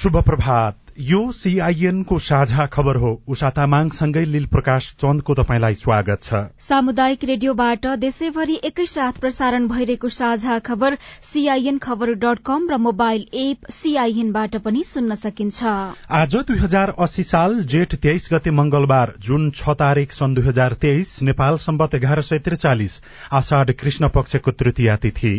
शुभ प्रभात यो सीआईएन को साझा खबर हो। उषा तामाङसँगै लील प्रकाश चन्दको तपाईँलाई स्वागत छ। सामुदायिक रेडियोबाट देशैभरि एकैसाथ प्रसारण भइरहेको साझा खबर सीआईएन खबर डट कम र मोबाइल एप सीआईएनबाट पनि सुन्न सकिन्छ। आज दुई हजार अस्सी साल जेठ तेइस गते मंगलबार जुन छ तारीक सन् दुई हजार तेइस नेपाल सम्बत एघार सय त्रिचालिस आषाढ़ कृष्ण पक्षको तृतीया तिथि।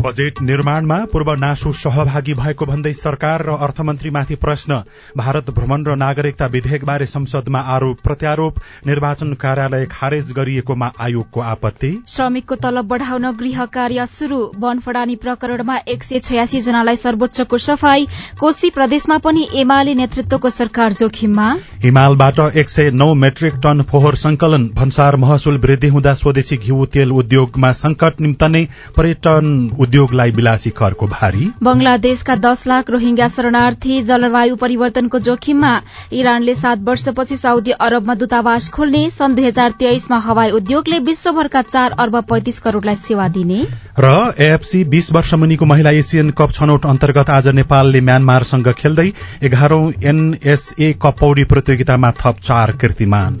बजेट निर्माणमा पूर्व नासु सहभागी भएको भन्दै सरकार र अर्थमन्त्रीमाथि प्रश्न। भारत भ्रमण र नागरिकता विधेयकबारे संसदमा आरोप प्रत्यारोप निर्वाचन कार्यालय खारेज गरिएकोमा आयोगको आपत्ति। श्रमिकको तलब बढ़ाउन गृह कार्य शुरू वनफडानी प्रकरणमा एक सय छयासी जनालाई सर्वोच्चको सफाई। कोशी प्रदेशमा पनि एमाले नेतृत्वको सरकार जोखिममा। हिमालबाट एक सय नौ मेट्रिक टन फोहोर संकलन। भन्सार महसुल वृद्धि हुँदा स्वदेशी घिउ तेल उद्योगमा संकट निम्तने पर्यटन उद्योगलाई विलासी करको भारी। बंगलादेशका दश लाख रोहिंग्या शरणार्थी जलवायु परिवर्तनको जोखिममा इरानले सात वर्षपछि साउदी अरबमा दूतावास खोल्ने सन् दुई हजार तेइसमा हवाई उद्योगले विश्वभरका चार अर्ब पैंतिस करोड़लाई सेवा दिने। र एएफसी बीस वर्ष मुनिको महिला एसियन कप छनौट अन्तर्गत आज नेपालले म्यानमारसँग खेल्दै एघारौं एनएसए कप पौडी प्रतियोगितामा थप चार कीर्तिमान।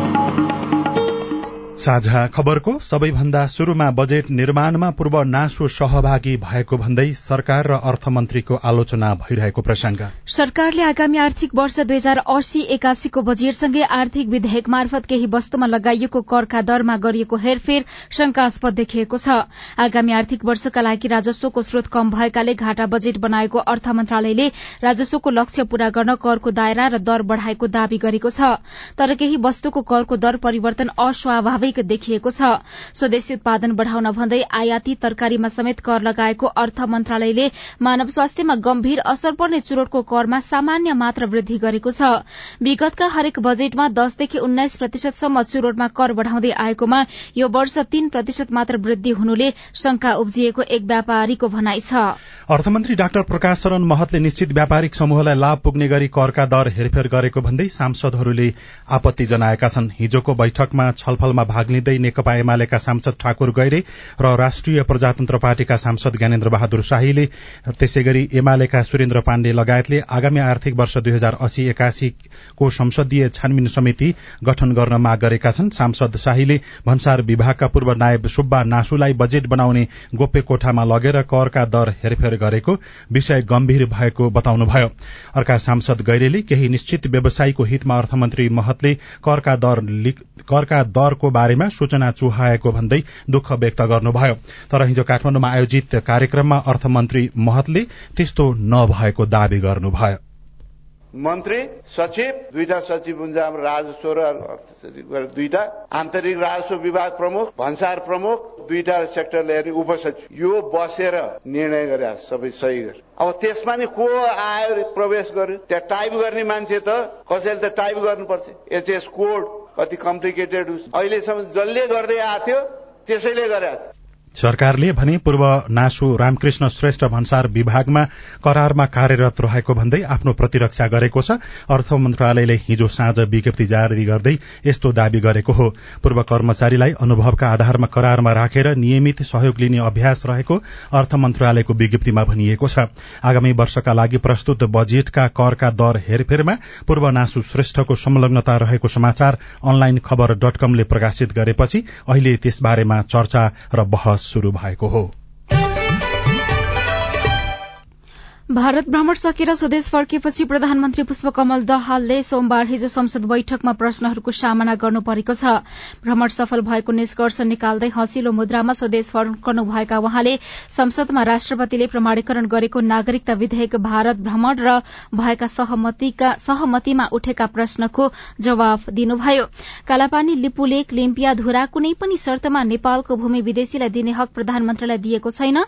साझा खबरको सबैभन्दा शुरूमा बजेट निर्माणमा पूर्व नासो सहभागी भएको भन्दै सरकार र अर्थमन्त्रीको आलोचना भइरहेको प्रसंग सरकारले आगामी आर्थिक वर्ष दुई हजार अस्सी एकासीको बजेटसँगै आर्थिक विधेयक मार्फत केही वस्तुमा लगाइएको करका दरमा गरिएको हेरफेर शंकास्पद देखिएको छ। आगामी आर्थिक वर्षका लागि राजस्वको स्रोत कम भएकाले घाटा बजेट बनाएको अर्थ मन्त्रालयले राजस्वको लक्ष्य पूरा गर्न करको दायरा र दर बढ़ाएको दावी गरेको छ। तर केही वस्तुको करको दर परिवर्तन अस्वाभाविक अधिक देखिएको छ। स्वदेशी उत्पादन बढ़ाउन भन्दै आयाती तरकारीमा समेत कर लगाएको अर्थ मन्त्रालयले मानव स्वास्थ्यमा गम्भीर असर पर्ने चुरोटको करमा सामान्य मात्र वृद्धि गरेको छ। विगतका हरेक बजेटमा दसदेखि उन्नाइस प्रतिशतसम्म चुरोटमा कर बढ़ाउँदै आएकोमा यो वर्ष तीन प्रतिशत मात्र वृद्धि हुनुले शंका उब्जिएको एक व्यापारीको भनाइ छ। अर्थमन्त्री डाक्टर प्रकाश शरण महतले निश्चित व्यापारिक समूहलाई लाभ पुग्ने गरी करका दर हेरफेर गरेको भन्दै सांसदहरूले आपत्ति जनाएका छन्। हिजोको बैठकमा छलफलमा भाग लिँदै नेकपा एमालेका सांसद ठाकुर गैरे र राष्ट्रिय प्रजातन्त्र पार्टीका सांसद ज्ञानेन्द्र बहादुर शाहीले त्यसै गरी एमालेका सुरेन्द्र पाण्डे लगायतले आगामी आर्थिक वर्ष दुई हजार अस्सी एकासीको संसदीय छानबिन समिति गठन गर्न माग गरेका छन्। सांसद शाहीले भन्सार विभागका पूर्व नायब सुब्बा नासुलाई बजेट बनाउने गोप्य कोठामा लगेर करका दर हेरफेर गरेको विषय गम्भीर भएको बताउनुभयो। अर्का सांसद गैरेले केही निश्चित व्यवसायीको हितमा अर्थमन्त्री महतले करका दरको बारेमा सूचना चुहाएको भन्दै दुःख व्यक्त गर्नुभयो। तर हिजो काठमाडौँमा आयोजित कार्यक्रममा अर्थमन्त्री महतले त्यस्तो नभएको दावी गर्नुभयो। मन्त्री सचिव दुईटा सचिव हुन्छ हाम्रो राजस्व र अर्थ सचिव दुईटा। आन्तरिक राजस्व विभाग प्रमुख भन्सार प्रमुख दुईटा सेक्टरले हेर्ने उपसचिव। यो बसेर निर्णय गरे सबै सही गरे। अब त्यसमा नि को आयो प्रवेश गर्यो? त्यहाँ टाइप गर्ने मान्छे त कसैले त टाइप गर्नुपर्छ। एचएस कोड कति कम्प्लिकेटेड अहिलेसम्म जसले गर्दै आएको थियो त्यसैले गरेको सरकारले भने पूर्व नासु रामकृष्ण श्रेष्ठ भन्सार विभागमा करारमा कार्यरत रहेको भन्दै आफ्नो प्रतिरक्षा गरेको छ। अर्थ मन्त्रालयले हिजो साँझ विज्ञप्ति जारी गर्दै यस्तो दावी गरेको हो। पूर्व कर्मचारीलाई अनुभवका आधारमा करारमा राखेर नियमित सहयोग लिने अभ्यास रहेको अर्थ मन्त्रालयको विज्ञप्तिमा भनिएको छ। आगामी वर्षका लागि प्रस्तुत बजेटका करका दर हेरफेरमा पूर्व नासु श्रेष्ठको संलग्नता रहेको समाचार अनलाइन खबर डट कमले प्रकाशित गरेपछि अहिले त्यसबारेमा चर्चा र बहस शुरू भएको हो। भारत भ्रमण सकेर स्वदेश फर्किएपछि प्रधानमन्त्री पुष्पकमल दहालले सोमबार हिजो संसद बैठकमा प्रश्नहरूको सामना गर्नु परेको छ। भ्रमण सफल भएको निष्कर्ष निकाल्दै हँसिलो मुद्रामा स्वदेश फर्कनुभएका उहाँले संसदमा राष्ट्रपतिले प्रमाणीकरण गरेको नागरिकता विधेयक भारत भ्रमण र भएका सहमतिमा उठेका प्रश्नको जवाफ दिनुभयो। कालापानी लिपुलेक लिम्पिया धुरा कुनै पनि शर्तमा नेपालको भूमि विदेशीलाई दिने हक प्रधानमन्त्रीलाई दिएको छैन।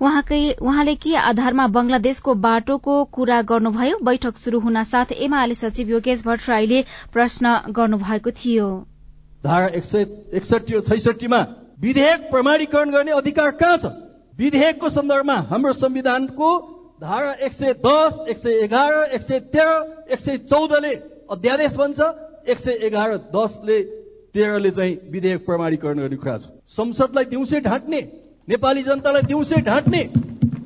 उहाँले के आधारमा बंगलादेशको बाटोको कुरा गर्नुभयो? बैठक शुरू हुन साथ एमाले सचिव योगेश भट्टराईले प्रश्न गर्नुभएको थियो। धारा एक र छैसठीमा विधेयक प्रमाणीकरण गर्ने अधिकार कहाँ छ? विधेयकको सन्दर्भमा हाम्रो संविधानको धारा एक सय दस एक सय एघार एक सय तेह्र एक सय चौधले अध्यादेश भन्छ। एक सय एघार दसले तेह्रले चाहिँ विधेयक प्रमाणीकरण गर्ने कुरा छ। संसदलाई दिउँसै ढाँट्ने नेपाली जनतालाई दिउँसै ढाँट्ने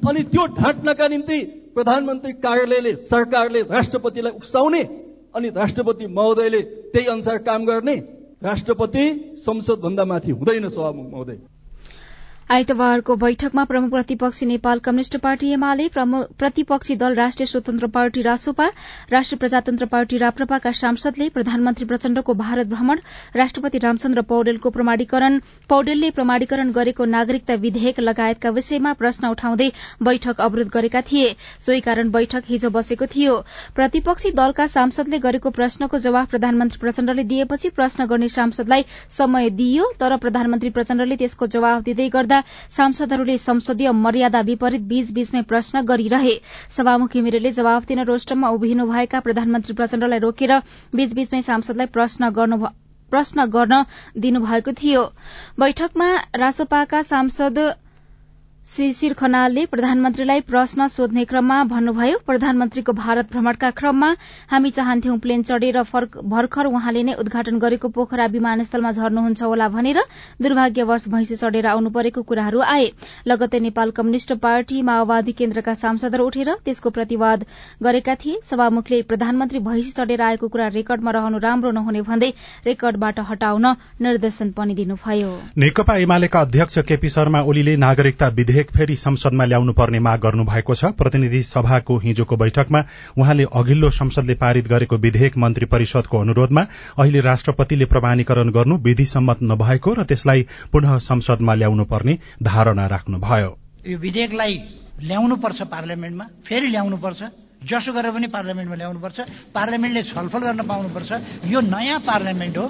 अनि त्यो ढाँट्नका निम्ति प्रधानमन्त्री कार्यालयले सरकारले राष्ट्रपतिलाई उक्साउने अनि राष्ट्रपति महोदयले त्यही अनुसार काम गर्ने राष्ट्रपति संसद भन्दा माथि हुँदैन सभामुख महोदय। आइतबारको बैठकमा प्रमुख प्रतिपक्षी नेपाल कम्युनिष्ट पार्टी एमाले प्रतिपक्षी दल राष्ट्रिय स्वतन्त्र पार्टी रासोपा राष्ट्रिय प्रजातन्त्र पार्टी राप्रपाका सांसदले प्रधानमन्त्री प्रचण्डको भारत भ्रमण राष्ट्रपति रामचन्द्र पौडेलको प्रमाणीकरण पौडेलले प्रमाणीकरण गरेको नागरिकता विधेयक लगायतका विषयमा प्रश्न उठाउँदै बैठक अवरोध गरेका थिए। सोही कारण बैठक हिजो बसेको थियो। प्रतिपक्षी दलका सांसदले गरेको प्रश्नको जवाफ प्रधानमन्त्री प्रचण्डले दिएपछि प्रश्न गर्ने सांसदलाई समय दिइयो तर प्रधानमन्त्री प्रचण्डले त्यसको जवाफ दिँदै गर्दा सांसदहरूले संसदीय मर्यादा विपरीत बीच बीचमै प्रश्न गरिरहे। सभामुख घिमिरेले जवाफ दिन रोस्टममा उभिनुभएका प्रधानमन्त्री प्रचण्डलाई रोकेर बीचबीचमै सांसदलाई प्रश्न गर्न दिनुभएको थियो। बैठकमा रासोपाका सांसद शिशिर खनालले प्रधानमन्त्रीलाई प्रश्न सोध्ने क्रममा भन्नुभयो प्रधानमन्त्रीको भारत भ्रमणका क्रममा हामी चाहन्थ्यौं प्लेन चढेर भर्खर उहाँले नै उद्घाटन गरेको पोखरा विमानस्थलमा झर्नुहुन्छ होला भनेर दुर्भाग्यवश भैंसी चढेर आउनु परेको कुराहरू आए। लगतै नेपाल कम्युनिष्ट पार्टी माओवादी केन्द्रका सांसदहरू उठेर त्यसको प्रतिवाद गरेका थिए। सभामुखले प्रधानमन्त्री भैंसी चढेर आएको कुरा रेकर्डमा रहनु राम्रो नहुने भन्दै रेकर्डबाट हटाउन निर्देशन पनि दिनुभयो। नेकपा एमालेका अध्यक्ष केपी शर्मा ओलीले नागरिकता विधेयक फेरि संसदमा ल्याउनु पर्ने माग गर्नु भएको छ। प्रतिनिधि सभाको हिजोको बैठकमा उहाँले अघिल्लो संसदले पारित गरेको विधेयक मन्त्री परिषदको अनुरोधमा अहिले राष्ट्रपतिले प्रमाणीकरण गर्नु विधिसम्मत नभएको र त्यसलाई पुनः संसदमा ल्याउनु पर्ने धारणा राख्नुभयो। यो विधेयकलाई ल्याउनु पर्छ पार्लियामेन्टमा फेरि ल्याउनु पर्छ। जसो गरेर पनि पार्लियामेन्टमा ल्याउनुपर्छ पार्लियामेन्टले छलफल गर्न पाउनुपर्छ यो नयाँ पार्लियामेन्ट हो।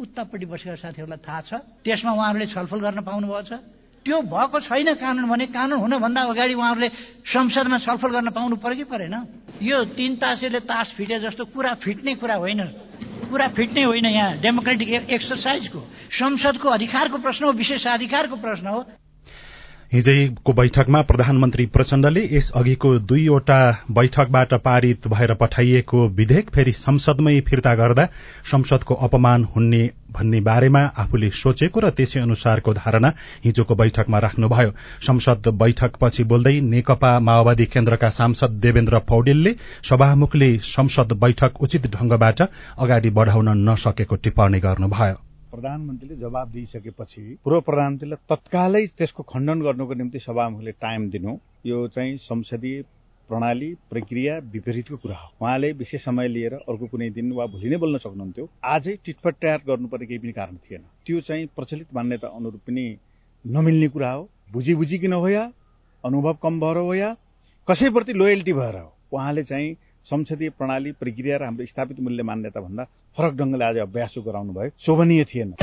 उत्तापट्टि बसेका साथीहरूलाई थाहा छ। त्यसमा उहाँहरूले छलफल गर्न पाउनुभएको छ। त्यो भएको छैन कानुन भने कानुन हुनभन्दा अगाडि उहाँहरूले संसदमा छलफल गर्न पाउनु पर्यो कि परेन? यो तिन तासेले तास फिटे जस्तो कुरा फिट्ने कुरा होइन। कुरा फिट्ने होइन यहाँ डेमोक्रेटिक एक्सर्साइजको। संसदको अधिकारको प्रश्न हो विशेषाधिकारको प्रश्न हो। हिजैको बैठकमा प्रधानमन्त्री प्रचण्डले यस अघिको दुईवटा बैठकबाट पारित भएर पठाइएको विधेयक फेरि संसदमै फिर्ता गर्दा संसदको अपमान हुने भन्ने बारेमा आफूले सोचेको र त्यसै अनुसारको धारणा हिजोको बैठकमा राख्नुभयो। संसद बैठकपछि बोल्दै नेकपा माओवादी केन्द्रका सांसद देवेन्द्र पौडेलले सभामुखले संसद बैठक उचित ढंगबाट अगाडि बढ़ाउन नसकेको टिप्पणी गर्नुभयो। प्रधानमन्त्रीले जवाब दिइसकेपछि पूर्व प्रधानमन्त्रीलाई तत्कालै त्यसको खण्डन गर्नुको निम्ति सभामुखले टाइम दिनु यो चाहिँ संसदीय प्रणाली प्रक्रिया विपरीतको कुरा हो। उहाँले विशेष समय लिएर अर्को कुनै दिन वा भोलि नै बोल्न सक्नुहुन्थ्यो। आजै टिटपट तयार गर्नुपर्ने केही पनि कारण थिएन। त्यो चाहिँ प्रचलित मान्यता अनुरूप पनि नमिल्ने कुरा हो। बुझी बुझिकन हो या? अनुभव कम भएर हो या? कसैप्रति लोयल्टी भएर हो? उहाँले चाहिँ संसदीय प्रणाली प्रक्रिया र हाम्रो स्थापित मूल्य मान्यता भन्दा फरक ढंगले आज अभ्यास गराउनु भयो शोभनीय थिएन।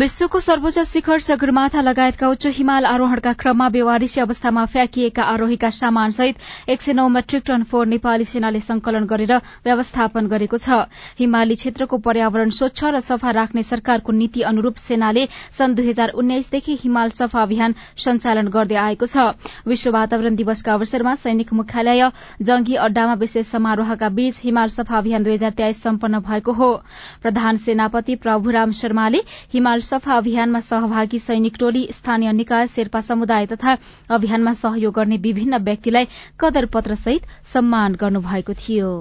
विश्वको सर्वोच्च शिखर सगरमाथा लगायतका उच्च हिमाल आरोहणका क्रममा बेवारिसी अवस्थामा फ्याँकिएका आरोहीका सामानसहित एक सय नौ मेट्रिक टन फोहोर नेपाली सेनाले संकलन गरेर व्यवस्थापन गरेको छ। हिमाली क्षेत्रको पर्यावरण स्वच्छ र सफा राख्ने सरकारको नीति अनुरूप सेनाले सन् दुई हजार उन्नाइसदेखि हिमाल सफा अभियान सञ्चालन गर्दै आएको छ। विश्व वातावरण दिवसका अवसरमा सैनिक मुख्यालय जंगी अड्डामा विशेष समारोहका बीच हिमाल सफा अभियान दुई हजार तेइस सम्पन्न भएको हो। प्रधान सेनापति प्रभुराम शर्माले हिमाल सफा अभियानमा सहभागी सैनिक टोली स्थानीय निकाय शेर्पा समुदाय तथा अभियानमा सहयोग गर्ने विभिन्न व्यक्तिलाई कदर पत्रसहित सम्मान गर्नुभएको थियो।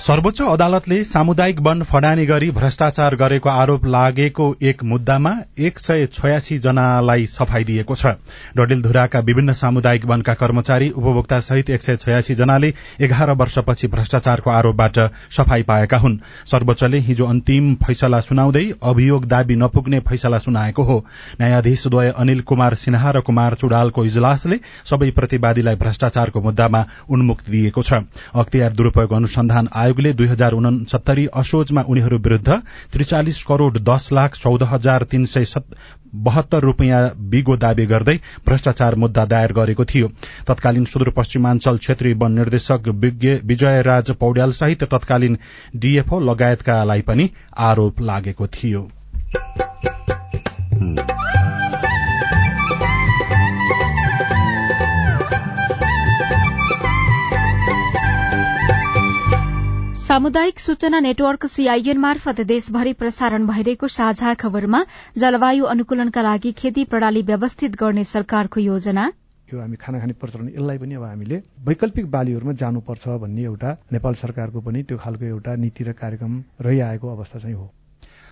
सर्वोच्च अदालतले सामुदायिक वन फडानी गरी भ्रष्टाचार गरेको आरोप लागेको एक मुद्दामा एक सय छयासी जनालाई सफाई दिएको छ। डडेलधुराका विभिन्न सामुदायिक वनका कर्मचारी उपभोक्ता सहित एक सय छयासी जनाले एघार वर्षपछि भ्रष्टाचारको आरोपबाट सफाई पाएका हुन्। सर्वोच्चले हिजो अन्तिम फैसला सुनाउँदै अभियोग दावी नपुग्ने फैसला सुनाएको हो। न्यायाधीशद्वय अनिल कुमार सिन्हा र कुमार चुडालको इजलासले सबै प्रतिवादीलाई भ्रष्टाचारको मुद्दामा उन्मुक्त दिएको छ। अख्तियार दुरूपयोग अनुसन्धान आयोग उद्योगले दुई हजार उनसत्तरी असोजमा उनीहरू विरूद्ध त्रिचालिस करोड़ दस लाख चौध हजार तीन सय बहत्तर रूपियाँ बिगो दावी गर्दै भ्रष्टाचार मुद्दा दायर गरेको थियो। तत्कालीन सुदूरपश्चिमाञ्चल क्षेत्रीय वन निर्देशक विजय राज पौड्याल सहित तत्कालीन डीएफओ लगायतकालाई पनि आरोप लागेको थियो। सामुदायिक सूचना नेटवर्क सीआईएन मार्फत देशभरि प्रसारण भइरहेको साझा खबरमा जलवायु अनुकूलनका लागि खेती प्रणाली व्यवस्थित गर्ने सरकारको योजना। यो हामी खाना खाने प्रचलन यसलाई पनि अब हामीले वैकल्पिक बालीहरूमा जानुपर्छ भन्ने एउटा नेपाल सरकारको पनि त्यो खालको एउटा नीति र कार्यक्रम रहिआएको अवस्था चाहिँ हो।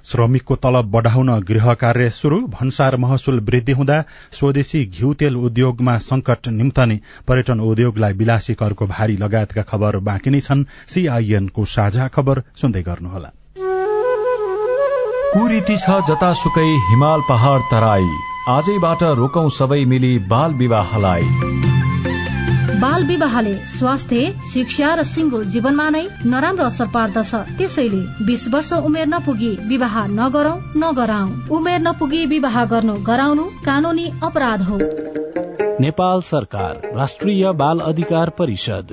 श्रमिकको तलब बढ़ाउन गृह कार्य शुरू भन्सार महसुल वृद्धि हुँदा स्वदेशी घिउ तेल उद्योगमा संकट निम्तने पर्यटन उद्योगलाई विलासी करको भारी लगायतका खबर बाँकी नै छन्। सीआईएनको साझा खबर सुन्दै गर्नुहोला। कुरीति छ जतासुकै हिमाल पहाड़ तराई। आजैबाट रोकौं सबै मिली बाल विवाहलाई। बाल विवाहले स्वास्थ्य शिक्षा र सिङ्गो जीवनमा नै नराम्रो असर पार्दछ। त्यसैले बिस वर्ष उमेर नपुगी विवाह नगरौ नगराउ। उमेर नपुगी विवाह गर्नु गराउनु कानूनी अपराध हो। नेपाल सरकार राष्ट्रिय बाल अधिकार परिषद।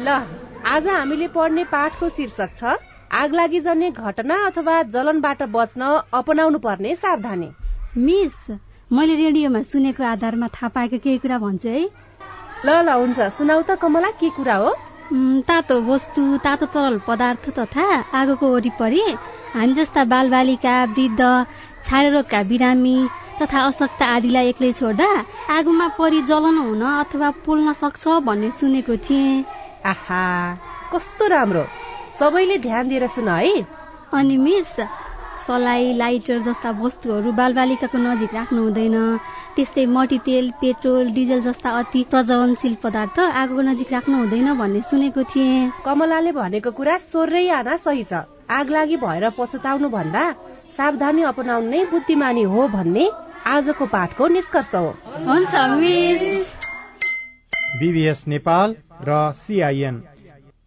ल आज हामीले पढ्ने पाठको शीर्षक छ आग लागि जन्ने घटना अथवा जलनबाट बच्न अपनाउनु पर्ने सावधानी। मिस मैले रेडियोमा सुनेको आधारमा थाहा पाएको केही कुरा भन्छु है। ल ल हुन्छ। सुनाउ त कमला के कुरा हो? तातो वस्तु तातो तरल पदार्थ तथा आगोको वरिपरि हामी जस्ता बालबालिका वृद्ध छारे रोगका बिरामी तथा अशक्त आदिलाई एक्लै छोड्दा आगोमा परि जलन हुन अथवा पोल्न सक्छ भन्ने सुनेको थिएँ। आहा कस्तो राम्रो। सबैले ध्यान दिएर सुन है। अनि मिस सलाई लाइटर जस्ता वस्तुहरू बालबालिकाको नजिक राख्नु हुँदैन। त्यस्तै मट्टीतेल पेट्रोल डिजल जस्ता अति प्रज्वलनशील पदार्थ आगोको नजिक राख्नु हुँदैन भन्ने सुनेको थिएँ। कमलाले भनेको कुरा सोर्रै आना सही छ। आग लागि भएर पछुताउनु भन्दा सावधानी अपनाउनु नै बुद्धिमानी हो भन्ने आजको पाठको निष्कर्ष हो। हुन्छ मिस। बिबिएस नेपाल र सिआइएन।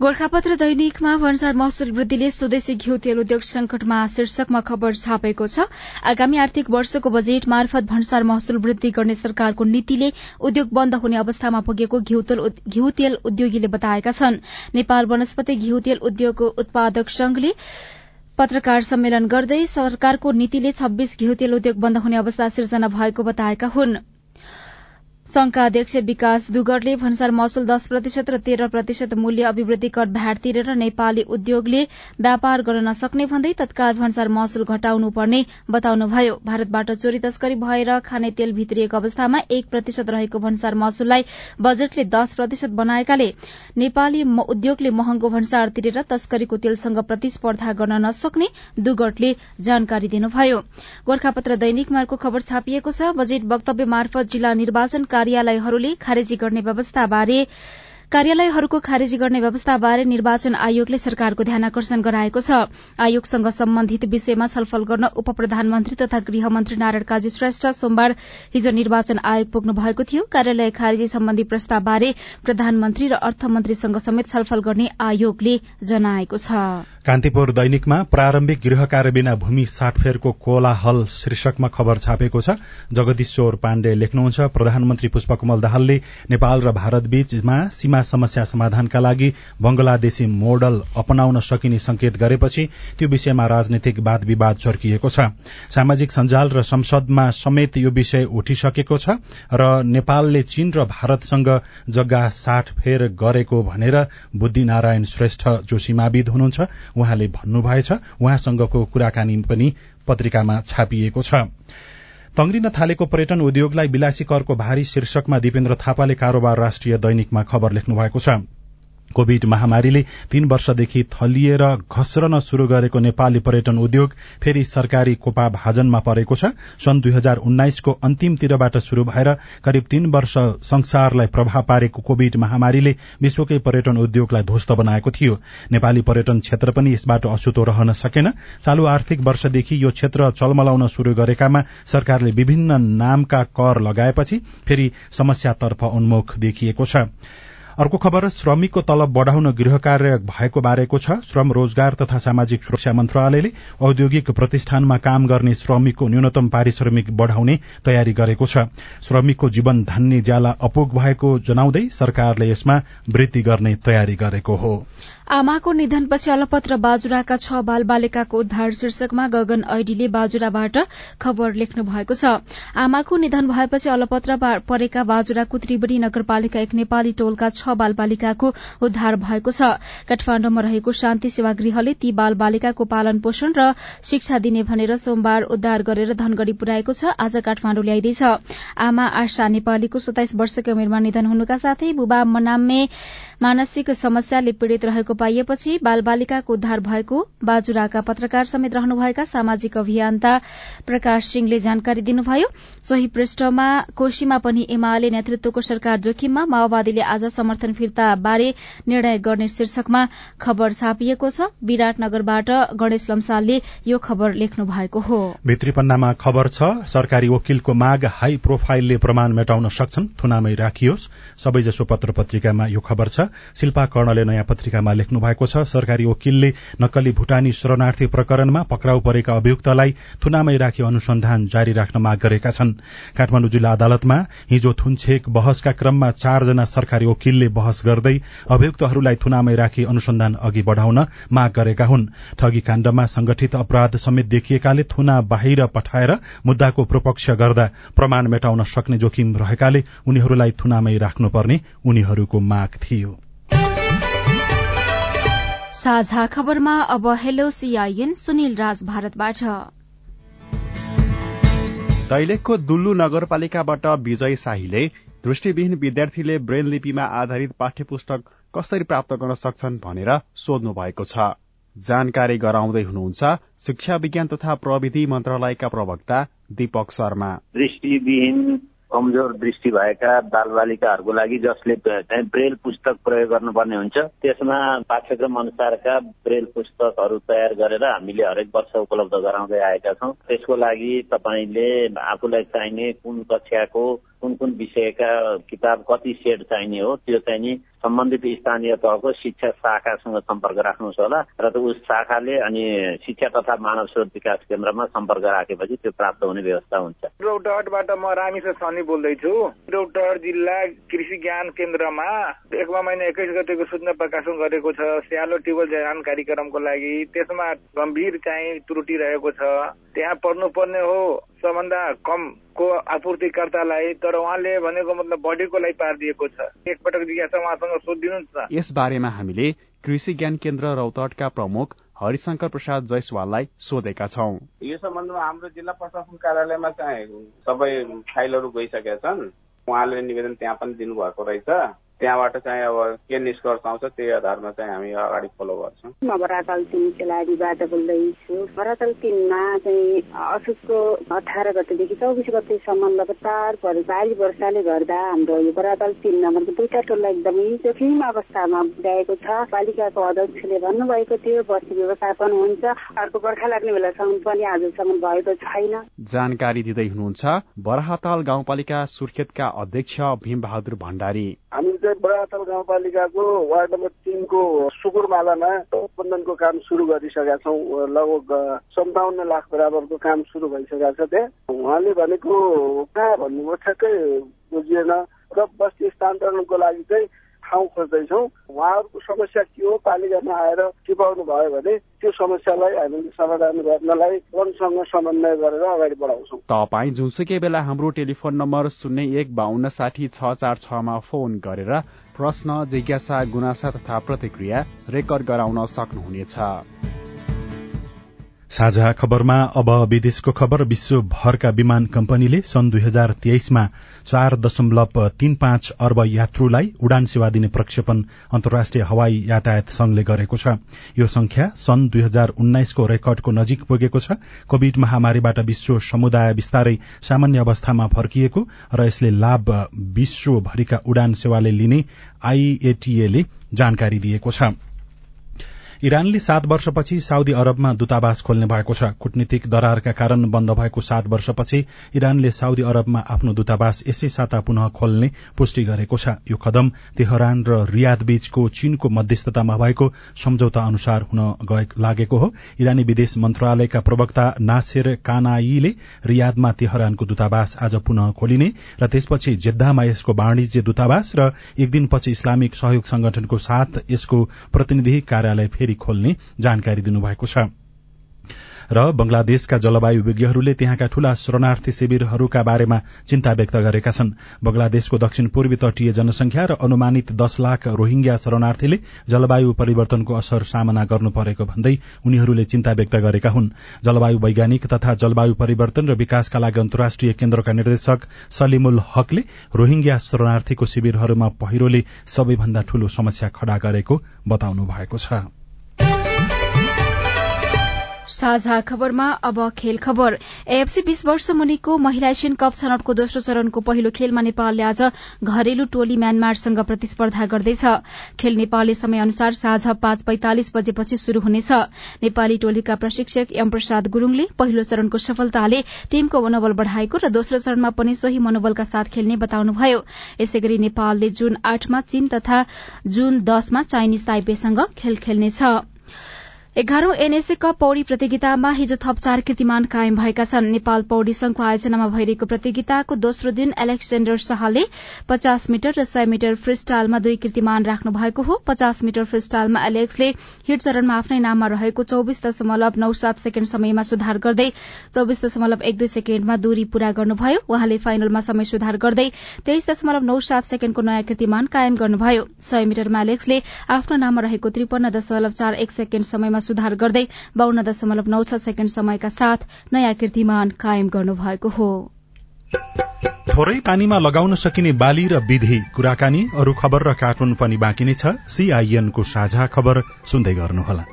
गोर्खापत्र दैनिकमा भन्सार महसुल वृद्धिले स्वदेशी घिउ तेल उद्योग संकटमा शीर्षकमा खबर छापेको छ। आगामी आर्थिक वर्षको बजेट मार्फत भन्सार महसुल वृद्धि गर्ने सरकारको नीतिले उद्योग बन्द हुने अवस्थामा पुगेको घिउ तेल उद्योगीले बताएका छन्। नेपाल वनस्पति घिउ तेल उद्योग उत्पादक संघले पत्रकार सम्मेलन गर्दै सरकारको नीतिले छब्बीस घिउ तेल उद्योग बन्द हुने अवस्था सिर्जना भएको बताएका हुन्। संघका अध्यक्ष विकास दुगरले भन्सार महसुल दश प्रतिशत र तेह्र प्रतिशत मूल्य अभिवृद्धि कर भ्याट तिरेर नेपाली उद्योगले व्यापार गर्न नसक्ने भन्दै तत्काल भन्सार महसुल घटाउनु पर्ने बताउनुभयो। भारतबाट चोरी तस्करी भएर खाने तेल भित्रिएको अवस्थामा एक प्रतिशत रहेको भन्सार महसुललाई बजेटले दश प्रतिशत बनाएकाले नेपाली उद्योगले महँगो भन्सार तिरेर तस्करीको तेलसँग प्रतिस्पर्धा गर्न नसक्ने दुगटले जानकारी दिनुभयो। गोर्खापत्र दैनिकमार्को खबर छापिएको छ। बजेट वक्तव्य मार्फत जिल्ला निर्वाचन कार्यालयहरूले खारेजी गर्ने व्यवस्थाबारे कार्यालयहरूको खारेजी गर्ने व्यवस्थाबारे निर्वाचन आयोगले सरकारको ध्यान आकर्षण गराएको छ। आयोगसँग सम्बन्धित विषयमा छलफल गर्न उप प्रधानमन्त्री तथा गृहमन्त्री नारायण काजी श्रेष्ठ सोमबार हिज निर्वाचन आयोग पुग्नु भएको थियो। कार्यालय खारेजी सम्बन्धी प्रस्तावबारे प्रधानमन्त्री र अर्थमन्त्रीसँग समेत छलफल गर्ने आयोगले जनाएको छ। कान्तिपुर दैनिकमा प्रारम्भिक गृह कार्यबिना भूमि साटफेरको कोलाहल शीर्षकमा खबर छापेको छ। जगदीश्वर पाण्डे लेख्नुहुन्छ। प्रधानमन्त्री पुष्पकमल दाहालले नेपाल र भारत बीचमा सीमा समस्या समाधानका लागि बंगलादेशी मोडल अपनाउन सकिने संकेत गरेपछि त्यो विषयमा राजनैतिक वाद विवाद चर्किएको छ। सामाजिक सञ्जाल र संसदमा समेत यो विषय उठिसकेको छ र नेपालले चीन र भारतसँग जग्गा साटफेर गरेको भनेर बुद्धिनारायण श्रेष्ठ जोशीमाविद हुनुहुन्छ। उहाँले भन्नुभएछ उहाँसँगको कुराकानी पनि पत्रिकामा छापिएको छ। तंग्रिन थालेको पर्यटन उद्योगलाई विलासी करको भारी शीर्षकमा दिपेन्द्र थापाले कारोबार राष्ट्रिय दैनिकमा खबर लेख्नु भएको छ। कोविड महामारीले तीन वर्षदेखि थलिएर घस्रन शुरू गरेको नेपाली पर्यटन उद्योग फेरि सरकारी कोपा भाजनमा परेको छ। सन् दुई हजार उन्नाइसको अन्तिमतिरबाट शुरू भएर करिब तीन वर्ष संसारलाई प्रभाव पारेको कोविड महामारीले विश्वकै पर्यटन उद्योगलाई ध्वस्त बनाएको थियो। नेपाली पर्यटन क्षेत्र पनि यसबाट अछुतो रहन सकेन। चालू आर्थिक वर्षदेखि यो क्षेत्र चलमलाउन शुरू गरेकामा सरकारले विभिन्न नामका कर लगाएपछि फेरि समस्यातर्फ उन्मुख देखिएको छ। अर्को खबर श्रमिकको तलब बढ़ाउन गृह कार्य भएको बारेको छ। श्रम रोजगार तथा सामाजिक सुरक्षा मन्त्रालयले औद्योगिक प्रतिष्ठानमा काम गर्ने श्रमिकको न्यूनतम पारिश्रमिक बढ़ाउने तयारी गरेको छ। श्रमिकको जीवन धान्ने ज्याला अपुग भएको जनाउँदै सरकारले यसमा वृद्धि गर्ने तयारी गरेको हो। आमाको निधनपछि अलपत्र बाजुराका छ बाल बालिकाको उद्धार शीर्षकमा गगन ऐडीले बाजुराबाट खबर लेख्नु भएको छ। आमाको निधन भएपछि अलपत्र परेका बाजुराको त्रिवेणी नगरपालिका एक नेपाली टोलका छ बाल बालिकाको उद्धार भएको छ। काठमाण्डुमा रहेको शान्ति सेवा गृहले ती बाल बालिकाको पालन पोषण र शिक्षा दिने भनेर सोमबार उद्धार गरेर धनगढ़ी पुर्याएको छ। आज काठमाण्डु ल्याइँदैछ। आमा आशा नेपालीको सताइस वर्षको उमेरमा निधन हुनुका साथै बुबा मनामे मानसिक समस्याले पीड़ित रहेको पाइएपछि बालबालिकाको उद्धार भएको बाजुराका पत्रकार समेत रहनुभएका सामाजिक अभियन्ता प्रकाश सिंहले जानकारी दिनुभयो। सोही पृष्ठमा कोशीमा पनि एमाले नेतृत्वको सरकार जोखिममा माओवादीले आज समर्थन फिर्ता बारे निर्णय गर्ने शीर्षकमा खबर छापिएको छ। विराटनगरबाट गणेश लम्सालले यो खबर लेख्नु भएको हो। भित्री खबर छ सरकारी वकिलको माग हाई प्रोफाइलले प्रमाण मेटाउन सक्छन् थुनामै राखियोस्। सबैजसो पत्र पत्रिकामा यो खबर छ। शिल्पा कर्णले नयाँ पत्रिकामा लेख्नु भएको छ सरकारी वकिलले नक्कली भूटानी शरणार्थी प्रकरणमा पक्राउ परेका अभियुक्तलाई थुनामै राखी अनुसन्धान जारी राख्न माग गरेका छन्। काठमाडौँ जिल्ला अदालतमा हिजो थुनछेक बहसका क्रममा चारजना सरकारी वकिलले बहस गर्दै अभियुक्तहरूलाई थुनामै राखी अनुसन्धान अघि बढ़ाउन माग गरेका हुन्। ठगी काण्डमा संगठित अपराध समेत देखिएकाले थुना बाहिर पठाएर मुद्दाको प्रोपक्ष गर्दा प्रमाण मेटाउन सक्ने जोखिम रहेकाले उनीहरूलाई थुनामै राख्नुपर्ने उनीहरूको माग थियो। साझा खबरमा अब हेलो सीआईएन सुनिल राज भारतबाट। दैलेखको दुल्लु नगरपालिकाबाट विजय शाहीले दृष्टिविहीन विद्यार्थीले ब्रेन लिपिमा आधारित पाठ्य पुस्तक कसरी प्राप्त गर्न सक्छन् भनेर सोध्नु भएको छ। जानकारी गराउँदै हुनुहुन्छ शिक्षा विज्ञान तथा प्रविधि मन्त्रालयका प्रवक्ता दीपक शर्मा। दृष्टिविहीन कमजोर दृष्टि भएका बालबालिकाहरूको लागि जसले चाहिँ ब्रेल पुस्तक प्रयोग गर्नुपर्ने हुन्छ त्यसमा पाठ्यक्रम अनुसारका ब्रेल पुस्तकहरू तयार गरेर हामीले हरेक वर्ष उपलब्ध गराउँदै आएका छौँ। त्यसको लागि तपाईँले आफूलाई चाहिने कुन कक्षाको कुन कुन विषयका किताब कति सेट चाहिने हो त्यो चाहिँ नि सम्बन्धित स्थानीय तहको शिक्षा शाखासँग सम्पर्क राख्नुहोस् होला र उस शाखाले अनि शिक्षा तथा मानव स्रोत विकास केन्द्रमा सम्पर्क राखेपछि त्यो प्राप्त हुने व्यवस्था हुन्छ। रौतहटबाट म रामेश्वर सनी बोल्दैछु। रौतहट जिल्ला कृषि ज्ञान केन्द्रमा एकमा महिना एक्काइस गतेको सूचना प्रकाशन गरेको छ। स्यालो ट्युबल जहान कार्यक्रमको लागि त्यसमा गम्भीर चाहिँ त्रुटि रहेको छ। त्यहाँ पर्नुपर्ने हो। सबभन्दा कमको आपूर्तिकर्तालाई तर उहाँले भनेको मतलब बढीको लागि पारिदिएको छ। एकपटक जिज्ञासा उहाँसँग सोधिदिनुहोस् न यस बारेमा हामीले कृषि ज्ञान केन्द्र रौतहटका प्रमुख हरिशंकर प्रसाद जयसवाललाई सोधेका छौँ। यो सम्बन्धमा हाम्रो जिल्ला प्रशासन कार्यालयमा चाहिँ सबै फाइलहरू गइसकेका छन्। उहाँले निवेदन त्यहाँ पनि दिनुभएको रहेछ। त्यहाँबाट चाहिँ अब के निष्कर्ष आउँछ त्यही आधारमा चाहिँ हामी अगाडि फलो गर्छौँ। म भरातल तिन खेलाडीबाट बोल्दैछु। भरातल तिनमा चाहिँ असोजको अठार गतेदेखि चौबिस गतेसम्म लगातार भारी वर्षाले गर्दा हाम्रो यो भरातल तिन नम्बरको दुईटा टोललाई एकदमै जोखिम अवस्थामा पुर्याएको छ। पालिकाको अध्यक्षले भन्नुभएको थियो बस्ती व्यवस्थापन हुन्छ अर्को बर्खा लाग्ने बेलासम्म पनि आजसम्म भएको छैन। जानकारी दिँदै हुनुहुन्छ बराहताल गाउँपालिका सुर्खेतका अध्यक्ष भीम बहादुर भण्डारी। हामी चाहिँ बडातल गाउँपालिकाको वार्ड नम्बर तिनको सुकुरमालामा उत्पादनको काम सुरु गरिसकेका छौँ। लगभग सन्ताउन्न लाख बराबरको काम सुरु भइसकेको छ त्यहाँ। उहाँले भनेको कहाँ भन्नुभयो ठ्याक्कै बुझिएन। र बस्ती स्थानान्तरणको लागि चाहिँ ठाउँ खोज्दैछौँ। उहाँहरूको समस्या के हो पालिकामा आएर टिपाउनु भयो भने त्यो समस्यालाई हामीले समाधान गर्नलाई वनसँग समन्वय गरेर अगाडि बढाउँछौँ। तपाईँ जुनसुकै बेला हाम्रो टेलिफोन नम्बर शून्य एक बाहन्न साठी छ चार छमा फोन गरेर प्रश्न जिज्ञासा गुनासा तथा प्रतिक्रिया रेकर्ड गराउन सक्नुहुनेछ। साझा खबरमा अब विदेशको खबर विश्वभरका विमान कम्पनीले सन् दुई हजार तेइसमा चार दशमलव तीन पाँच अर्ब यात्रुलाई उडान सेवा दिने प्रक्षेपण अन्तर्राष्ट्रिय हवाई यातायात संघले गरेको छ। यो संख्या सन् दुई हजार उन्नाइसको रेकर्डको नजिक पुगेको छ। कोविड महामारीबाट विश्व समुदाय बिस्तारै सामान्य अवस्थामा फर्किएको र यसले लाभ विश्वभरिका उडान सेवाले लिने आईएटीए जानकारी दिएको छ। इरानले सात वर्षपछि साउदी अरबमा दूतावास खोल्ने भएको छ। कूटनीतिक दरारका कारण बन्द भएको सात वर्षपछि इरानले साउदी अरबमा आफ्नो दूतावास यसै साता पुनः खोल्ने पुष्टि गरेको छ। यो कदम तेहरान र रियाद बीचको चीनको मध्यस्थतामा भएको सम्झौता अनुसार हुन लागेको हो। इरानी विदेश मन्त्रालयका प्रवक्ता नासेर कानाईले रियादमा तेहरानको दूतावास आज पुनः खोलिने र त्यसपछि जेद्दामा यसको वाणिज्य दूतावास र एक दिनपछि इस्लामिक सहयोग संगठनको साथ यसको प्रतिनिधि कार्यालय फेरि खोल्ने जानकारी दिनुभएको छ। र बंगलादेशका जलवायु विज्ञहरूले त्यहाँका ठूला शरणार्थी शिविरहरूका बारेमा चिन्ता व्यक्त गरेका छन्। बंगलादेशको दक्षिण पूर्वी तटीय जनसंख्या र अनुमानित दश लाख रोहिंग्या शरणार्थीले जलवायु परिवर्तनको असर सामना गर्नु परेको भन्दै उनीहरूले चिन्ता व्यक्त गरेका हुन्। जलवायु वैज्ञानिक तथा जलवायु परिवर्तन र विकासका लागि अन्तर्राष्ट्रिय केन्द्रका निर्देशक सलिमुल हकले रोहिंग्या शरणार्थीको शिविरहरूमा पहिरोले सबैभन्दा ठूलो समस्या खड़ा गरेको बताउनु भएको छ। साझा खबरमा अब खेल खबर। एएफसी बीस वर्ष मुनिको महिला एसियन कप छनौटको दोस्रो चरणको पहिलो खेलमा नेपालले आज घरेलु टोली म्यानमारसँग प्रतिस्पर्धा गर्दैछ। खेल नेपाली समय अनुसार साँझ पाँच पैंतालिस बजेपछि शुरू हुनेछ। नेपाली टोलीका प्रशिक्षक एम प्रसाद गुरूङले पहिलो चरणको सफलताले टीमको मनोबल बढ़ाएको र दोस्रो चरणमा पनि सोही मनोबलका साथ खेल्ने बताउनुभयो। यसै गरी नेपालले जून आठमा चीन तथा जून दशमा चाइनिज ताइपेसँग खेल खेल्नेछ। एघारौं एनएसए कप पौडी प्रतियोगितामा हिजो थप चार कीर्तिमान कायम भएका छन्। नेपाल पौडी संघको आयोजनामा भइरहेको प्रतियोगिताको दोस्रो दिन एलेक्सेण्डर शाहले पचास मिटर र सय मिटर फ्रीस्टाइलमा दुई कीर्तिमान राख्नु भएको हो। पचास मिटर फ्रीस्टाइलमा एलेक्सले हिट चरणमा आफ्नै नाममा रहेको चौविस दशमलव नौ सात सेकेण्ड समयमा सुधार गर्दै चौविस दशमलव एक दुई सेकेण्डमा दूरी पूरा गर्नुभयो। उहाँले फाइनलमा समय सुधार गर्दै तेइस दशमलव नौ सात सेकेण्डको नयाँ कीर्तिमान कायम गर्नुभयो। सय मिटरमा एलेक्सले आफ्नो नाममा रहेको त्रिपन्न दशमलव चार एक सेकेण्ड समयमा सुधार गर्दै बाहन्न दशमलव नौ छ सेकेण्ड समयका साथ नयाँ कीर्तिमान कायम गर्नुभएको हो। थोरै पानीमा लगाउन सकिने बाली र विधि कुराकानी अरू खबर र कार्टुन पनि बाँकी नै छ। सीआईएनको साझा खबर सुन्दै गर्नुहोला।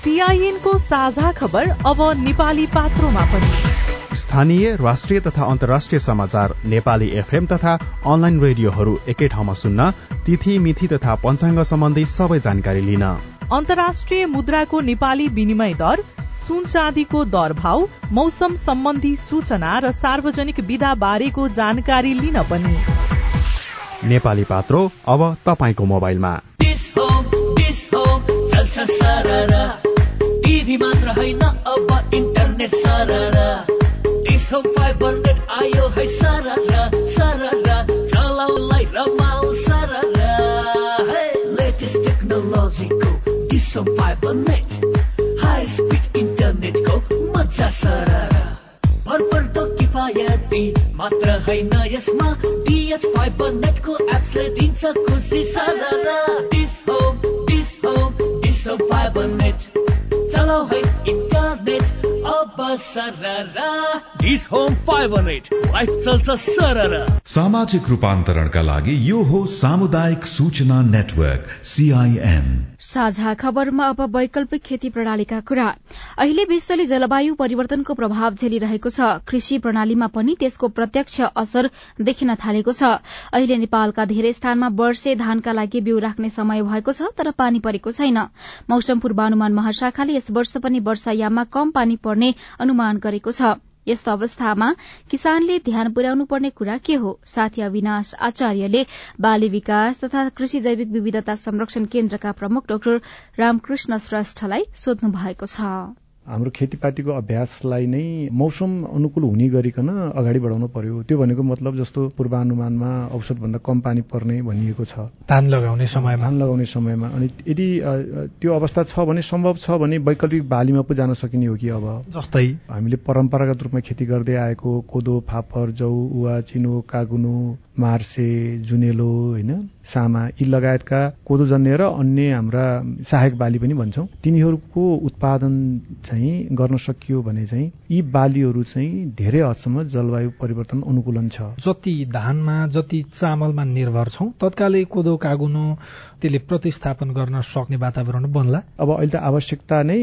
सीआईएनको साझा खबर अब नेपाली पात्रोमा पनि। स्थानीय राष्ट्रिय तथा अन्तर्राष्ट्रिय समाचार नेपाली एफएम तथा अनलाइन रेडियोहरू एकै ठाउँमा सुन्न तिथि मिथि तथा पञ्चाङ्ग सम्बन्धी सबै जानकारी लिन। अन्तर्राष्ट्रिय मुद्राको नेपाली विनिमय दर सुन चाँदीको दर भाव मौसम सम्बन्धी सूचना र सार्वजनिक विधा बारेको जानकारी लिन पनि। नेपाली पात्रो अब तपाईँको मोबाइलमा। टिभी मात्र होइन अब इन्टरनेट सररा। फाइबर नेट आयो है सररा सररा चलाउलाई लेटेस्ट टेक्नोलोजीको नेट हाई स्पिड इन्टरनेटको मजा सररा भरपर्दो किफायती मात्र होइन यसमा नेटको एप्सले दिन्छ खुसी इन्टरनेट अब Dish Home fibre net life चल्छ सररा। सामाजिक रूपान्तरणका लागि यो हो सामुदायिक सूचना नेटवर्क सीआईएन साझा खबरमा अब वैकल्पिक खेती प्रणालीका कुरा। अहिले विश्वले जलवायु परिवर्तनको प्रभाव झेलिरहेको छ। कृषि प्रणालीमा पनि त्यसको प्रत्यक्ष असर देखिन थालेको छ। अहिले नेपालका धेरै स्थानमा वर्षे धानका लागि बिउ राख्ने समय भएको छ तर पानी परेको छैन। मौसम पूर्वानुमान महाशाखाले यस वर्ष पनि वर्षायाममा कम पानी पर्ने अनुमान गरेको छ। यस्तो अवस्थामा किसानले ध्यान पुर्याउनु पर्ने कुरा के हो? साथी अविनाश आचार्यले बाली विकास तथा कृषि जैविक विविधता संरक्षण केन्द्रका प्रमुख डाक्टर रामकृष्ण श्रेष्ठलाई सोध्नु भएको छ। हाम्रो खेतीपातीको अभ्यासलाई नै मौसम अनुकूल हुने गरिकन अगाडि बढाउनु पर्यो। त्यो भनेको मतलब जस्तो पूर्वानुमानमा औषधभन्दा कम पानी पर्ने भनिएको छ। धान लगाउने समयमा। धान लगाउने समयमा। अनि यदि त्यो अवस्था छ भने सम्भव छ भने वैकल्पिक बालीमा पो जान सकिने हो कि अब? जस्तै? हामीले परम्परागत रूपमा खेती गर्दै आएको कोदो फापर जौ उवा चिनो कागुनो मार्से जुनेलो होइन सामा यी लगायतका कोदोजन्य र अन्य हाम्रा सहायक बाली पनि भन्छौँ। तिनीहरूको उत्पादन चाहिँ गर्न सकियो भने चाहिँ यी बालीहरू चाहिँ धेरै हदसम्म जलवायु परिवर्तन अनुकूलन छ। जति धानमा जति चामलमा निर्भर छौँ तत्कालै कोदो कागुनो त्यसले प्रतिस्थापन गर्न सक्ने वातावरण बन्ला। अब अहिले त आवश्यकता नै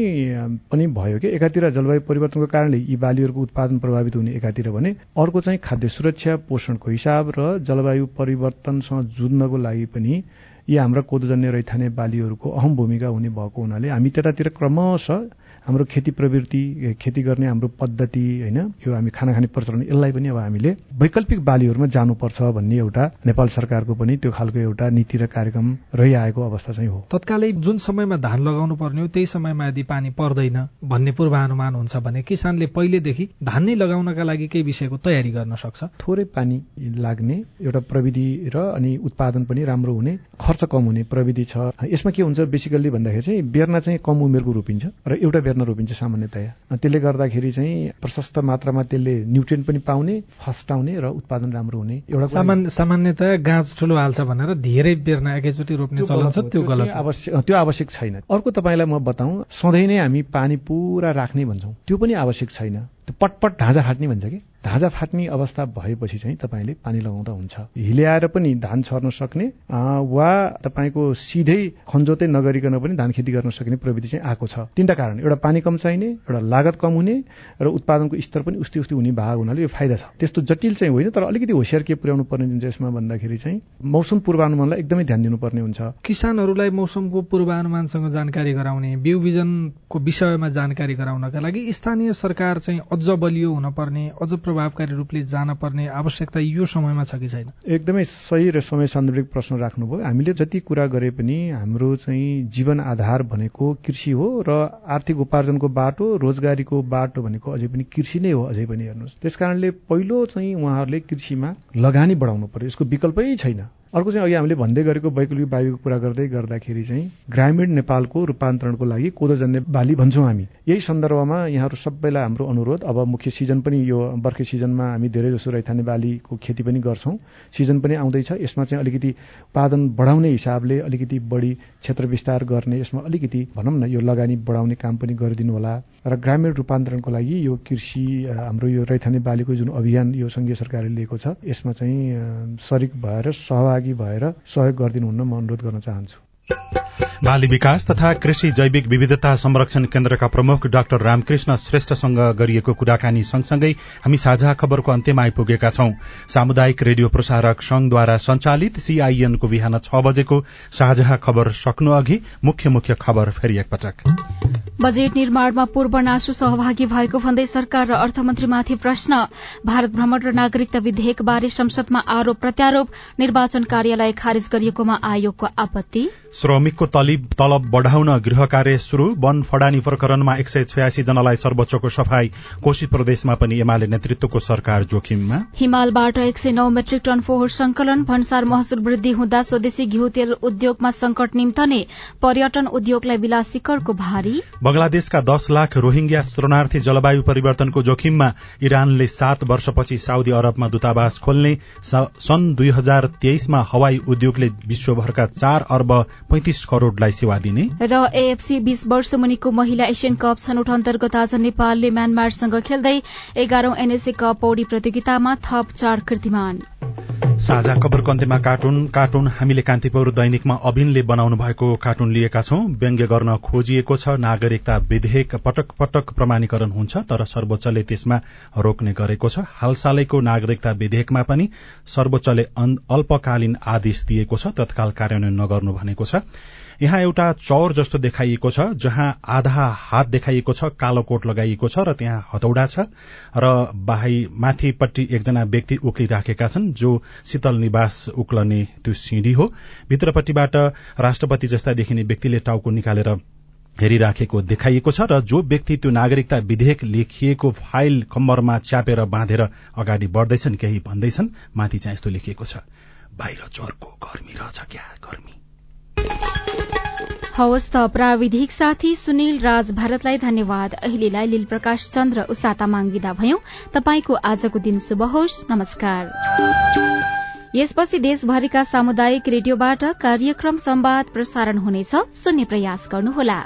पनि भयो कि? एकातिर जलवायु परिवर्तनको कारणले यी बालीहरूको उत्पादन प्रभावित हुने एकातिर भने अर्को चाहिँ खाद्य सुरक्षा पोषणको हिसाब र जलवायु परिवर्तनसँग जुझ्नको लागि पनि यी हाम्रा कोदोजन्य रैथाने बालीहरूको अहम भूमिका हुने भएको हुनाले हामी त्यतातिर क्रमशः हाम्रो खेती प्रवृत्ति खेती गर्ने हाम्रो पद्धति होइन यो हामी खाना खाने प्रचलन यसलाई पनि अब हामीले वैकल्पिक बालीहरूमा जानुपर्छ भन्ने एउटा नेपाल सरकारको पनि त्यो खालको एउटा नीति र कार्यक्रम रहिआएको अवस्था चाहिँ हो। तत्कालै जुन समयमा धान लगाउनु पर्ने हो त्यही समयमा यदि पानी पर्दैन भन्ने पूर्वानुमान हुन्छ भने किसानले पहिलेदेखि धान नै लगाउनका लागि केही विषयको तयारी गर्न सक्छ। थोरै पानी लाग्ने एउटा प्रविधि र अनि उत्पादन पनि राम्रो हुने खर्च कम हुने प्रविधि छ। यसमा के हुन्छ बेसिकल्ली भन्दाखेरि चाहिँ बेर्ना चाहिँ कम उमेरको रोपिन्छ र एउटा बेर्ना रोपिन्छ सामान्यतया। त्यसले गर्दाखेरि चाहिँ प्रशस्त मात्रामा त्यसले न्युट्रियन पनि पाउने फस्टाउने र उत्पादन राम्रो हुने एउटा सामान्य सामान्यतया गाँच ठुलो हाल्छ भनेर धेरै बेर्ना एकैचोटि रोप्ने चलन छ त्यो गलत आवश्यक त्यो आवश्यक छैन। अर्को तपाईँलाई म बताउँ सधैँ नै हामी पानी पुरा राख्ने भन्छौँ। त्यो पनि आवश्यक छैन। त्यो पटपट ढाँजा फाट्ने भन्छ कि? ढाँजा फाट्ने अवस्था भएपछि चाहिँ तपाईँले पानी लगाउँदा हुन्छ। हिल्याएर पनि धान छर्न सक्ने वा तपाईँको सिधै खन्जोतै नगरिकन पनि धान खेती गर्न सक्ने प्रविधि चाहिँ आएको छ। तिनवटा कारण। एउटा पानी कम चाहिने एउटा लागत कम हुने र उत्पादनको स्तर पनि उस्तै उस्तै हुने भाग हुनाले यो फाइदा छ। त्यस्तो जटिल चाहिँ होइन तर अलिकति होसियार के पुर्याउनु पर्ने जुन यसमा भन्दाखेरि चाहिँ मौसम पूर्वानुमानलाई एकदमै ध्यान दिनुपर्ने हुन्छ। किसानहरूलाई मौसमको पूर्वानुमानसँग जानकारी गराउने बिउ बिजनको विषयमा जानकारी गराउनका लागि स्थानीय सरकार चाहिँ अझ बलियो हुनपर्ने अझ प्रभावकारी रूपले जान पर्ने आवश्यकता यो समयमा छ कि छैन? एकदमै सही र समय सान्दर्भिक प्रश्न राख्नुभयो। हामीले जति कुरा गरे पनि हाम्रो चाहिँ जीवन आधार भनेको कृषि हो र आर्थिक उपार्जनको बाटो रोजगारीको बाटो भनेको अझै पनि कृषि नै हो अझै पनि हेर्नुहोस्। त्यस कारणले पहिलो चाहिँ उहाँहरूले कृषिमा लगानी बढाउनु पर्यो। यसको विकल्पै छैन। अर्को चाहिँ अघि हामीले भन्दै गरेको वैकल्पिक बालीको कुरा गर्दै गर्दाखेरि चाहिँ ग्रामीण नेपालको रूपान्तरणको लागि कोदोजन्य बाली भन्छौँ हामी। यही सन्दर्भमा यहाँहरू सबैलाई हाम्रो अनुरोध अब मुख्य सिजन पनि यो बर्खे सिजनमा हामी धेरै जसो रैथाने बालीको खेती पनि गर्छौँ। सिजन पनि आउँदैछ यसमा चाहिँ अलिकति उत्पादन बढाउने हिसाबले अलिकति बढी क्षेत्र विस्तार गर्ने यसमा अलिकति भनौँ न यो लगानी बढाउने काम पनि गरिदिनु होला। र ग्रामीण रूपान्तरणको लागि यो कृषि हाम्रो यो रैथाने बालीको जुन अभियान यो संघीय सरकारले लिएको छ यसमा चाहिँ सरिक भएर सहभागी भएर सहयोग गरिदिनुहुन्न म अनुरोध गर्न चाहन्छु। बाली विकास तथा कृषि जैविक विविधता संरक्षण केन्द्रका प्रमुख डाक्टर रामकृष्ण श्रेष्ठसँग गरिएको कुराकानी सँगसँगै हामी साझा खबरको अन्त्यमा आइपुगेका छौं। सामुदायिक रेडियो प्रसारक संघद्वारा संचालित सीआईएनको बिहान छ बजेको साझा खबर सक्नु अघि मुख्य मुख्य खबर फेरि एकपटक। बजेट निर्माणमा पूर्व नासु सहभागी भएको भन्दै सरकार र अर्थमन्त्रीमाथि प्रश्न। भारत भ्रमण र नागरिकता विधेयकबारे संसदमा आरोप प्रत्यारोप। निर्वाचन कार्यालय खारेज गरिएकोमा आयोगको आपत्ति। श्रमिकको तलब बढ़ाउन गृह कार्य शुरू वन फडानी प्रकरणमा एक सय छयासी जनालाई सर्वोच्चको सफाई। कोशी प्रदेशमा पनि एमाले नेतृत्वको सरकार जोखिममा। हिमालबाट एक सय नौ मेट्रिक टन फोहोर संकलन भन्सार महसुल वृद्धि हुँदा स्वदेशी घिउ तेल उद्योगमा संकट निम्तने। पर्यटन उद्योगलाई विलासीकरको भारी। बंगलादेशका दश लाख रोहिंग्या शरणार्थी जलवायु परिवर्तनको जोखिममा इरानले सात वर्षपछि साउदी अरबमा दूतावास खोल्ने। सन् दुई हजार तेइसमा हवाई उद्योगले विश्वभरका चार अर्ब पैंतिस करोड़लाई सेवा दिने। र एएफसी बीस वर्ष मुनिको महिला एसियन कप छनौट अन्तर्गत आज नेपालले म्यानमारसँग खेल्दै एघारौं एनएसए कप पौडी प्रतियोगितामा थप चार कृतिमान। साझा खबरको अन्त्यमा कार्टुन कार्टुन हामीले कान्तिपुर दैनिकमा अभिनले बनाउनु भएको कार्टुन लिएका छौं। व्यङ्ग्य गर्न खोजिएको छ नागरिकता विधेयक पटक पटक प्रमाणीकरण हुन्छ तर सर्वोच्चले त्यसमा रोक्ने गरेको छ। हालसालैको नागरिकता विधेयकमा पनि सर्वोच्चले अल्पकालीन आदेश दिएको छ तत्काल कार्यान्वयन नगर्नु भनेको छ। यहाँ एउटा चौर जस्तो देखाइएको छ जहाँ आधा हात देखाइएको छ कालो कोट लगाइएको छ र त्यहाँ हतौडा छ र बाहिर माथिपट्टि एकजना व्यक्ति उक्लिराखेका छन् जो शीतल निवास उक्लने त्यो सिंढी हो। भित्रपट्टिबाट राष्ट्रपति जस्ता देखिने व्यक्तिले टाउको निकालेर हेरिराखेको देखाइएको छ र जो व्यक्ति त्यो नागरिकता विधेयक लेखिएको फाइल कम्मरमा च्यापेर बाँधेर अगाडि बढ्दैछन् केही भन्दैछन् माथि चाहिँ यस्तो लेखिएको छ बाहिर चर्को गर्मी रहेछ क्या गर्मी? हवस् त प्राविधिक साथी सुनिल राज भारतलाई धन्यवाद। अहिलेलाई लील प्रकाश चन्द्र उषा तामाङ भयौं। तपाईँको आजको दिन शुभ होस्। नमस्कार। यसपछि देशभरिका सामुदायिक रेडियोबाट कार्यक्रम संवाद प्रसारण हुनेछ। सुन्ने प्रयास गर्नुहोला।